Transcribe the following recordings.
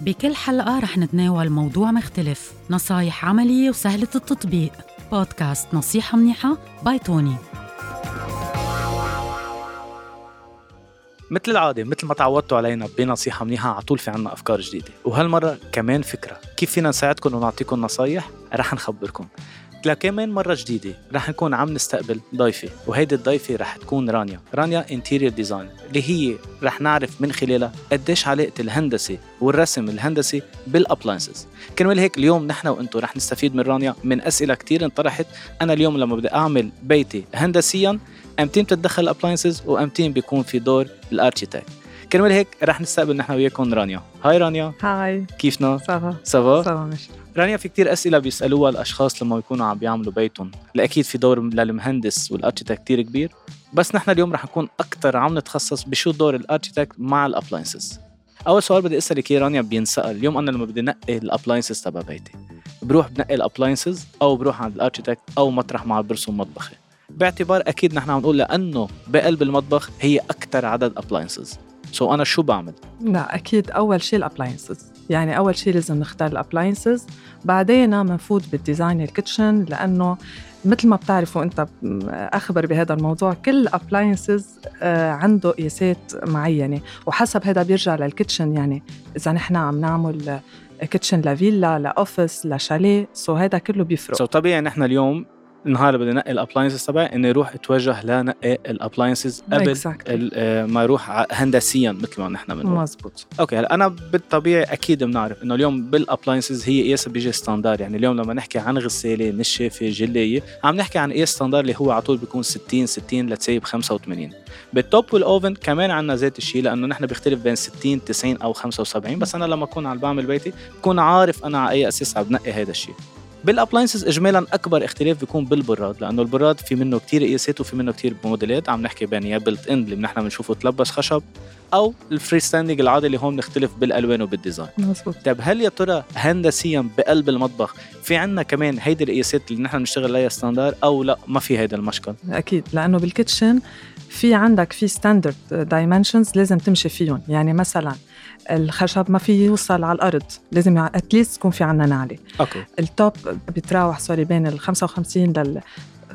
بكل حلقة رح نتناول موضوع مختلف نصايح عملية وسهلة التطبيق. بودكاست نصيحة منيحة by توني. مثل العادة مثل ما تعودتوا علينا بنصيحة منيحة على طول في عنا أفكار جديدة. وهالمرة كمان فكرة كيف فينا نساعدكم ونعطيكم نصايح؟ رح نخبركم. لكمان مرة جديدة رح نكون عم نستقبل ضيفة وهيدي الضيفة رح تكون رانيا. رانيا interior design اللي هي رح نعرف من خلالها قديش علاقة الهندسة والرسم الهندسي بال appliances كرمال هيك اليوم نحن وأنتم رح نستفيد من رانيا من أسئلة كتير انطرحت. أنا اليوم لما بدي أعمل بيتي هندسيا امتين بتتدخل ال appliances وامتين بيكون في دور ال architect. كرمال هيك رح نستقبل نحن وياكم رانيا. hi رانيا. hi. كيفنا؟ ça va ça va ça va رانيا في كتير أسئلة بيسألوها الأشخاص لما يكونوا عم بيعملوا بيتهم. أكيد في دور للمهندس وال architect كتير كبير. بس نحن اليوم رح نكون أكتر عم نتخصص بشو دور ال architect مع ال appliances. أول سؤال بدي أسألك إياه رانيا بينسأل. اليوم أنا لما بدي نقي ال appliances تبع بيتي بروح بنقي ال appliances أو بروح عند ال architect أو مطرح ما برسم مطبخي. باعتبار أكيد نحن عم نقول لأنه بقلب المطبخ هي أكتر عدد appliances. so so أنا شو بعمل؟ لا أكيد أول شيء ال appliances يعني أول شيء لازم نختار ال appliances بعدين بنفوت بال design ال kitchen لأنه مثل ما بتعرفوا أنت أخبر بهذا الموضوع كل appliance عنده قياسات معينة. وحسب هذا بيرجع لل kitchen يعني إذا نحن عم نعمل kitchen لفيلا ل office لشاليه so هذا كله بيفرق. so so طبيعي نحن اليوم النهار اللي بدي نقي ال appliances تبعي إني أروح أتوجه لنقي ال appliances قبل. ال- ما أروح هندسيا مثل ما نحن بنقول مزبوط. okay هلا أنا بالطبيعي أكيد بنعرف إنه اليوم بال appliances هي قياس بيجي standard يعني اليوم لما نحكي عن غسالة نشافه جلايه عم نحكي عن قياس standard اللي هو على طول بيكون 60 60 let's say ب 85 بال top وال oven كمان عندنا ذات الشيء لأنه نحن بيختلف بين 60 90 أو 75 بس أنا لما أكون عم بعمل بيتي بكون عارف أنا على أي أساس عم بنقي هذا الشيء. بال appliances اجمالا أكبر اختلاف بيكون بالبراد لأنه البراد في منه كتير قياسات وفي منه كتير موديلات عم نحكي بين يا built in اللي نحن بنشوفه تلبس خشب. أو ال free standing العادي اللي هون بنختلف بالألوان وبال design مزبوط طيب هل يا ترى هندسيا بقلب المطبخ في عنا كمان هيدي القياسات اللي نحن بنشتغل عليها standard أو لا ما في هيدا المشكل؟ أكيد لأنه بال kitchen في عندك في standard dimensions لازم تمشي فيهم. يعني مثلا الخشب ما في يوصل على الأرض لازم at least يكون في عنا نعلة. okay. ال top بتراوح sorry بين ال 55 لل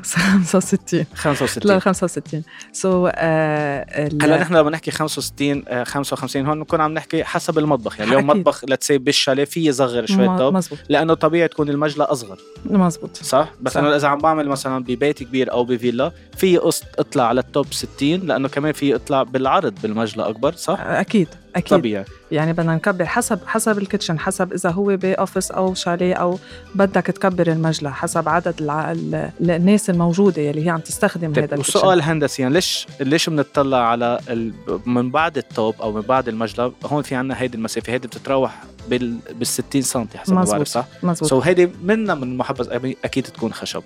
65 65 لل 65 so آه ال- هلا نحن لما نحكي 65 آه، 55 هون نكون عم نحكي حسب المطبخ. يعني اليوم. مطبخ let's say بالشاليه في يصغر شوي مزبوط لأنه طبيعي تكون المجلة أصغر. مزبوط صح؟ بس صح. أنا إذا عم بعمل مثلا ببيت كبير أو بفيلا في اطلع على ال top 60 لأنه كمان في اطلع بالعرض بالمجلة أكبر صح؟ أكيد. أكيد. طبيعي. يعني بدنا نكبر حسب حسب ال kitchen حسب إذا هو ب office أو شاليه أو بدك تكبر المجلة حسب عدد الع... ال- الناس الموجودة اللي هي عم تستخدم هذا طيب ال kitchen. وسؤال هندسيا ليش ليش بنطلع على ال... من بعد ال top أو من بعد المجلة؟ هون في عنا هيدي المسافة هيدي بتتراوح بال بال 60 سم حسب ما. بعرف صح؟ مزبوط. so هيدي منا من المحبذ أكيد تكون خشب.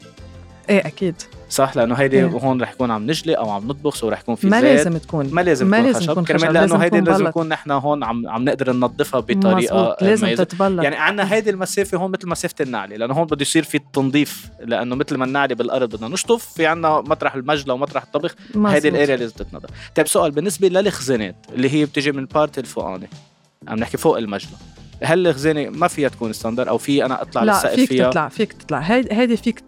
إيه أكيد. صح؟ لأنه هيدي إيه. هون رح يكون عم نجلي أو عم نطبخ so رح يكون في مي زيت. لازم تكون. ما لازم ما تكون لازم خشب. تكون كرمال خشب، لأنه لازم هيدي لازم. نكون نحن هون عم عم نقدر ننظفها بطريقة مزبوط لازم. تتبلط. يعني عندنا هيدي المسافة هون مثل مسافة النعلة. لأنه هون بده يصير في التنظيف لأنه مثل ما النعلة بالأرض بدنا نشطف في عندنا مطرح المجلة ومطرح الطبخ. هيدي ال area لازم تتنظف. طيب سؤال بالنسبة للخزانات اللي هي بتجي من ال part الفوقاني عم نحكي فوق المجلة هل الخزانة ما فيها تكون standard أو في أنا أطلع لا للسقف فيك فيها؟ تطلع فيك تطلع. هيدي هيدي فيك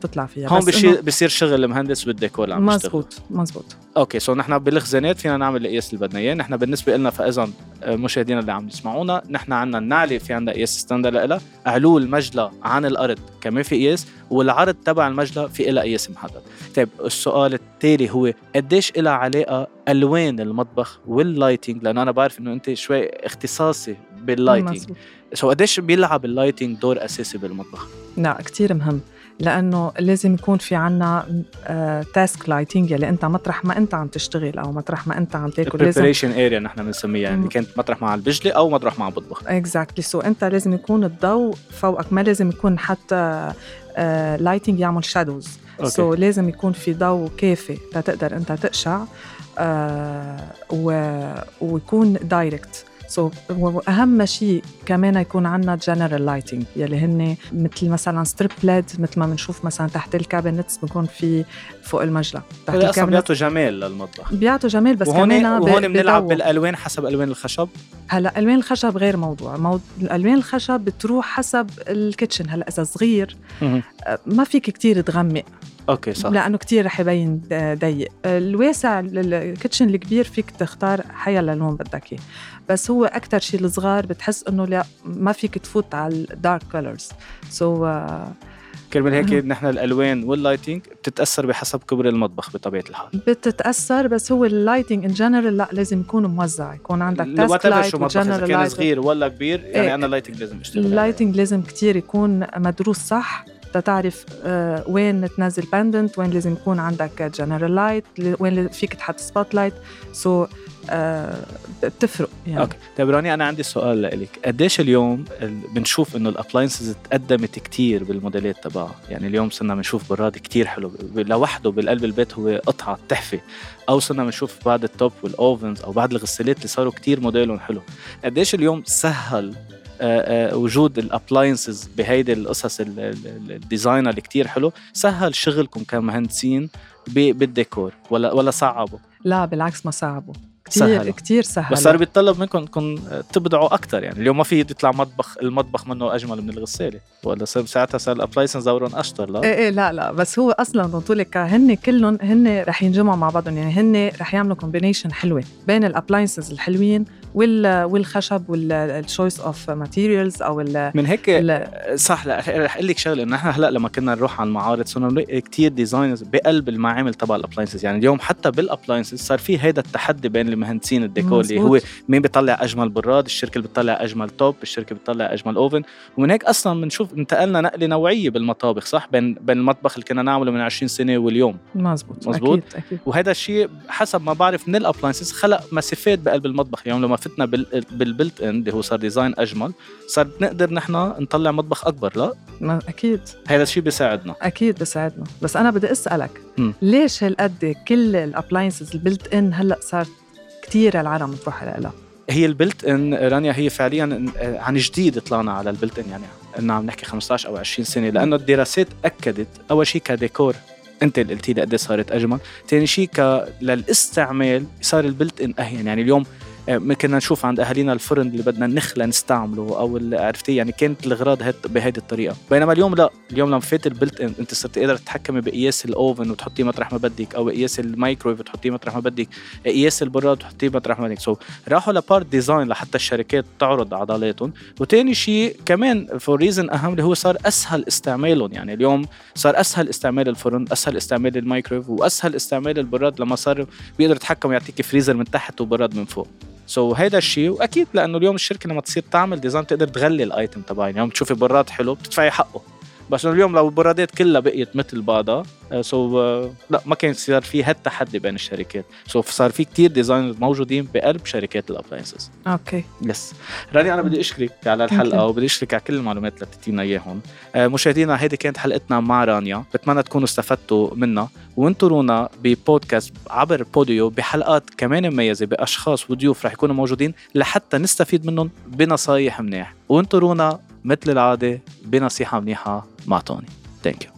تطلع فيها هون بس بصير بصير شغل المهندس والديكور اللي عم مزبوط مزبوط. okay so نحن بالخزانات فينا نعمل القياس اللي بدنا إياه. نحن بالنسبة لنا فاذا آه، مشاهدينا اللي عم يسمعونا نحن عندنا النعلة في عندنا قياس standard لها علو المجلة عن الأرض كمان في قياس والعرض تبع المجلة في لها قياس محدد. طيب السؤال التالي هو قديش لها علاقة ألوان المطبخ وال lighting لأنه أنا بعرف إنه أنت شوي اختصاصي بال lighting. So قديش بيلعب ال lighting دور أساسي بالمطبخ لا كتير مهم لأنه لازم يكون في عنا task lighting يلي أنت مطرح ما أنت عم تشتغل أو مطرح ما أنت عم تاكل لازم ال preparation area نحن بنسميها يعني. كانت مطرح ما بجلي أو مطرح ما بطبخ exactly so أنت لازم يكون الضوء فوقك ما لازم يكون حتى lighting يعمل shadows. So لازم يكون في ضوء كافي لتقدر أنت تقشع آه و... ويكون direct so, واهم شيء كمان يكون عندنا general lighting يلي هن مثل مثلا strip LED مثل ما بنشوف مثلا تحت ال cabinets بكون في فوق المجلى تحت أصلا بيعطوا جمال للمطبخ. بيعطوا جمال بس وهون كمان وهون بنلعب بالألوان حسب ألوان الخشب. هلا ألوان الخشب غير موضوع. مو... الالوان الخشب بتروح حسب ال kitchen هلا إذا صغير ما فيك كتير تغمق. Okay صح. لأنه كتير رح يبين ضيق. الواسع ال kitchen الكبير فيك تختار أيا لون بدك إياه. بس هو أكثر شيء الصغار بتحس إنه لا ما فيك تفوت على ال dark colors so كرمال هيك نحن الألوان وال lighting بتتأثر بحسب كبر المطبخ بطبيعة الحال. بتتأثر بس هو ال lighting in general لا لازم يكون موزع يكون عندك task light و general كان صغير ولا كبير يعني إيه. أنا ال lighting لازم أشتغل ال lighting لازم كتير يكون مدروس صح تعرف آه، وين تنزل pendant وين لازم يكون عندك general light وين فيك تحط spotlight so بتفرق يعني. Okay. طيب راني أنا عندي سؤال لك قديش اليوم بنشوف إنه ال appliances تقدمت كتير بالموديلات تبعها؟ يعني اليوم صرنا بنشوف براد كتير حلو. لوحده بالقلب البيت هو قطعة تحفه أو صرنا بنشوف بعد ال top وال ovens أو بعد الغسالات اللي صاروا كتير موديلهم حلو. قديش اليوم سهل آه، آه، وجود ال appliances بهيدي القصص ال design اللي كتير حلو؟ سهل شغلكم كمهندسين بالديكور ولا ولا صعبوا؟ لا بالعكس ما صعبوا كثير كثير سهل بس صار بيتطلب منكم انكم تبدعوا أكثر يعني. اليوم ما في يطلع مطبخ المطبخ منه أجمل من الغسالة. ولا صار ساعتها صار ال appliances دورهم أشطر لا؟ إيه إيه لا لا. بس هو أصلا لك هن كلهم هن رح ينجمعوا مع بعضهم يعني هن رح يعملوا combination حلوة بين ال appliances الحلوين والخشب وال choice of materials أو من هيك صح لا رح أقول لك شغلة. إنه نحن هلأ لما كنا نروح على المعارض صرنا نلاقي كثير designs بقلب المعامل تبع ال appliances يعني اليوم حتى بال appliances صار في هيدا التحدي بين المهندسين الديكور اللي هو مين بيطلع أجمل براد الشركة اللي بتطلع أجمل top الشركة بتطلع أجمل oven. ومن هيك أصلا بنشوف انتقلنا نقلة نوعية بالمطابخ صح؟ بين بين المطبخ اللي كنا نعمله من 20 سنة واليوم. مزبوط مزبوط أكيد. أكيد. وهذا الشيء حسب ما بعرف من ال appliances خلق مسافات بقلب المطبخ. اليوم يعني لما فتنا بال built-in اللي هو صار design أجمل صار نقدر نحن نطلع مطبخ أكبر لا؟ ما أكيد. هذا الشيء بيساعدنا. أكيد بيساعدنا. بس أنا بدي أسألك م. ليش هالقد كل ال appliances ال built-in هلأ صار كثير العالم تروح لها هي ال built-in رانيا هي فعليا عن جديد طلعنا على ال built-in يعني قلنا عم نحكي 15 أو 20 سنة لأنه الدراسات أكدت أول شيء كديكور أنت اللي قلتي لي قد صارت أجمل، ثاني شيء للإستعمال صار ال built-in أهون يعني اليوم آه، كنا نشوف عند أهالينا الفرن اللي بدنا نخلى نستعمله أو عرفتي؟ يعني كانت الاغراض بهيدي الطريقة. بينما اليوم لا. اليوم لما فات ال built-in أنت صرت قادر تتحكمي بقياس ال oven وتحطيه مطرح ما بدك أو قياس المايكرويف وتحطيه مطرح ما بدك قياس البراد وتحطيه مطرح ما بدك. so, راحوا ل part design لحتى الشركات تعرض عضلاتهم. وثاني شيء كمان for reason أهم اللي هو صار أسهل استعمالهم. يعني اليوم صار أسهل استعمال الفرن أسهل استعمال المايكرويف وأسهل استعمال البراد لما صار بيقدر يتحكم يعطيك فريزر من تحت وبراد من فوق. so, هيدا الشيء وأكيد لأنه اليوم الشركة لما تصير تعمل design تقدر تغلي ال item تبعها اليوم بتشوفي براد حلو بتدفعي حقه. بس اليوم لو البرادات كلها بقيت مثل بعضها so آه، لا ما كان صار في هالتحدي بين الشركات. So صار في كتير designers موجودين بقلب شركات ال appliances okay. Yes راني أنا بدي أشكرك على الحلقة وبدي أشكرك على كل المعلومات اللي بتعطينا إياهم. آه، مشاهدينا هيدي كانت حلقتنا مع رانيا. بتمنى تكونوا استفدتوا منها. وانطرونا ببودكاست عبر بوديو بحلقات كمان مميزة بأشخاص وضيوف رح يكونوا موجودين لحتى نستفيد منهم بنصايح منيح. وانطرونا مثل العادة. بنصيحة منيحة مع توني. Thank you